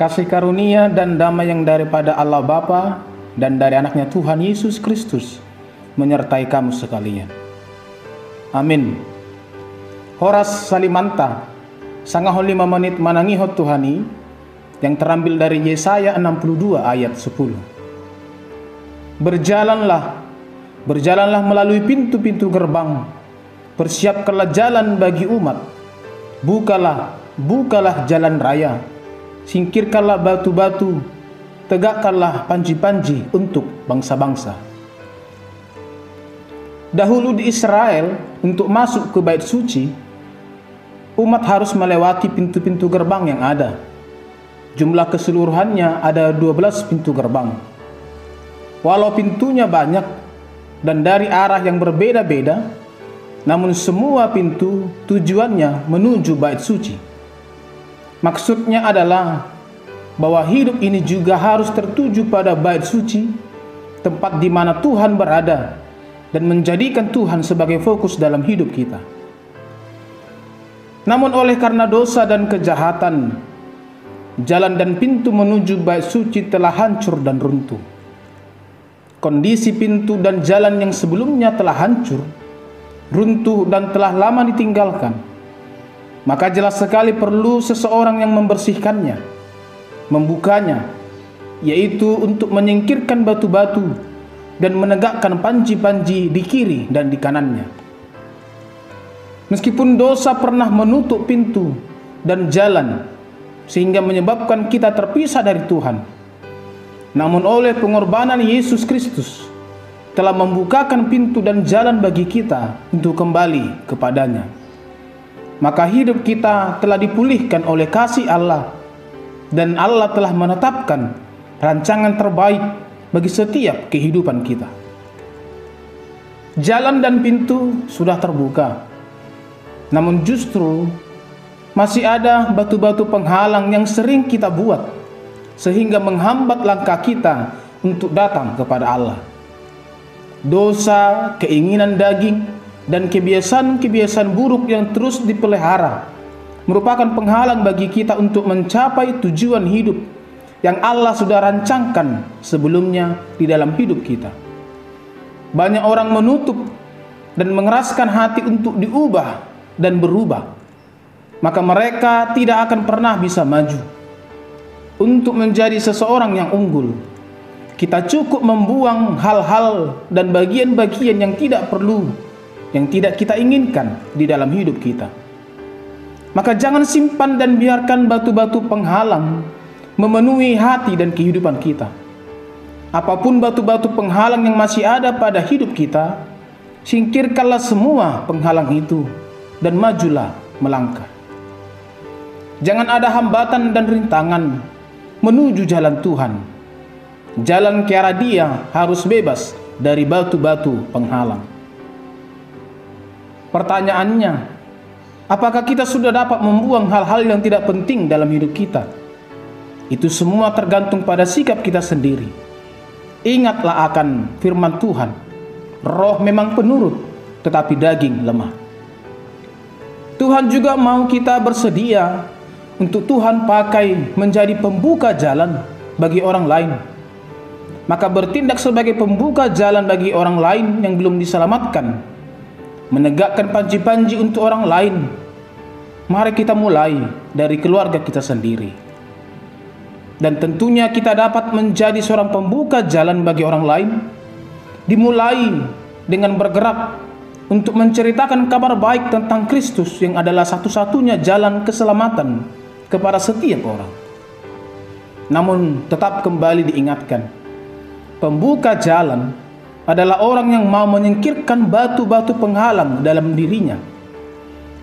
kasih karunia dan damai yang daripada Allah Bapa dan dari anaknya Tuhan Yesus Kristus menyertai kamu sekalian. Amin. Horas Salimanta, sangat lima menit manangihot Tuhani, yang terambil dari Yesaya 62 ayat 10. Berjalanlah, berjalanlah melalui pintu-pintu gerbang, persiapkanlah jalan bagi umat, bukalah, bukalah jalan raya, singkirkanlah batu-batu, tegakkanlah panji-panji untuk bangsa-bangsa. Dahulu di Israel, untuk masuk ke bait suci, umat harus melewati pintu-pintu gerbang yang ada. Jumlah keseluruhannya ada 12 pintu gerbang. Walau pintunya banyak dan dari arah yang berbeda-beda, namun semua pintu tujuannya menuju bait suci. Maksudnya adalah bahwa hidup ini juga harus tertuju pada bait suci, tempat di mana Tuhan berada dan menjadikan Tuhan sebagai fokus dalam hidup kita. Namun oleh karena dosa dan kejahatan, jalan dan pintu menuju bait suci telah hancur dan runtuh. Kondisi pintu dan jalan yang sebelumnya telah hancur, runtuh dan telah lama ditinggalkan. Maka jelas sekali perlu seseorang yang membersihkannya, membukanya, yaitu untuk menyingkirkan batu-batu dan menegakkan panji-panji di kiri dan di kanannya. Meskipun dosa pernah menutup pintu dan jalan sehingga menyebabkan kita terpisah dari Tuhan, namun oleh pengorbanan Yesus Kristus telah membukakan pintu dan jalan bagi kita untuk kembali kepadanya. Maka hidup kita telah dipulihkan oleh kasih Allah dan Allah telah menetapkan rancangan terbaik bagi setiap kehidupan kita. Jalan dan pintu sudah terbuka. Namun justru masih ada batu-batu penghalang yang sering kita buat sehingga menghambat langkah kita untuk datang kepada Allah. Dosa, keinginan daging, dan kebiasaan-kebiasaan buruk yang terus dipelihara merupakan penghalang bagi kita untuk mencapai tujuan hidup yang Allah sudah rancangkan sebelumnya di dalam hidup kita. Banyak orang menutup dan mengeraskan hati untuk diubah dan berubah, maka mereka tidak akan pernah bisa maju untuk menjadi seseorang yang unggul, kita cukup membuang hal-hal dan bagian-bagian yang tidak perlu, yang tidak kita inginkan di dalam hidup kita. Maka jangan simpan dan biarkan batu-batu penghalang memenuhi hati dan kehidupan kita. Apa pun batu-batu penghalang yang masih ada pada hidup kita, singkirkanlah semua penghalang itu dan majulah melangkah. Jangan ada hambatan dan rintangan menuju jalan Tuhan. Jalan ke arah dia harus bebas dari batu-batu penghalang. Pertanyaannya, apakah kita sudah dapat membuang hal-hal yang tidak penting dalam hidup kita? Itu semua tergantung pada sikap kita sendiri. Ingatlah akan firman Tuhan. Roh memang penurut, tetapi daging lemah. Tuhan juga mau kita bersedia untuk Tuhan pakai menjadi pembuka jalan bagi orang lain. Maka bertindak sebagai pembuka jalan bagi orang lain yang belum diselamatkan. Menegakkan panji-panji untuk orang lain. Mari kita mulai dari keluarga kita sendiri. Dan tentunya kita dapat menjadi seorang pembuka jalan bagi orang lain. Dimulai dengan bergerak untuk menceritakan kabar baik tentang Kristus yang adalah satu-satunya jalan keselamatan kepada setiap orang. Namun tetap kembali diingatkan, pembuka jalan adalah orang yang mau menyingkirkan batu-batu penghalang dalam dirinya.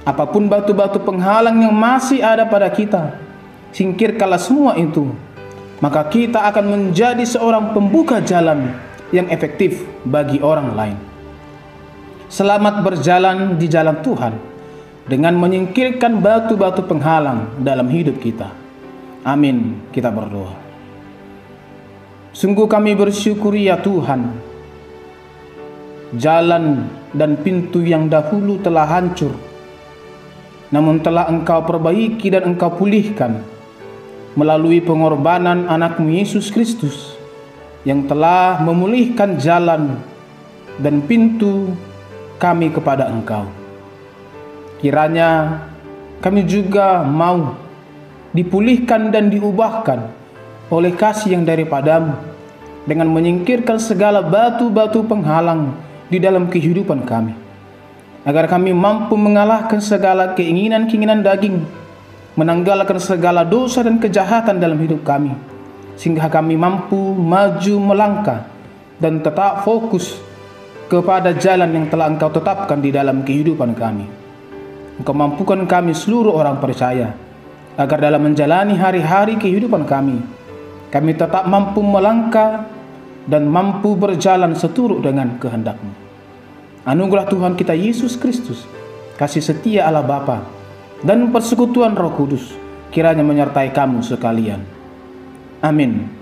Apa pun batu-batu penghalang yang masih ada pada kita, singkirkanlah semua itu, maka kita akan menjadi seorang pembuka jalan yang efektif bagi orang lain. Selamat berjalan di jalan Tuhan dengan menyingkirkan batu-batu penghalang dalam hidup kita. Amin. Kita berdoa. Sungguh kami bersyukur ya Tuhan. Jalan dan pintu yang dahulu telah hancur. Namun telah engkau perbaiki dan engkau pulihkan. melalui pengorbanan anakmu Yesus Kristus yang telah memulihkan jalan dan pintu kami kepada Engkau. Kiranya kami juga mau dipulihkan dan diubahkan oleh kasih yang daripadamu dengan menyingkirkan segala batu-batu penghalang di dalam kehidupan kami. Agar kami mampu mengalahkan segala keinginan-keinginan daging menanggalkan segala dosa dan kejahatan dalam hidup kami, sehingga kami mampu maju melangkah dan tetap fokus kepada jalan yang telah Engkau tetapkan di dalam kehidupan kami. Engkau mampukan kami seluruh orang percaya, agar dalam menjalani hari-hari kehidupan kami, kami tetap mampu melangkah dan mampu berjalan seturut dengan kehendak-Mu. Anugerah Tuhan kita Yesus Kristus, kasih setia Allah Bapa, dan persekutuan Roh Kudus kiranya menyertai kamu sekalian. Amin.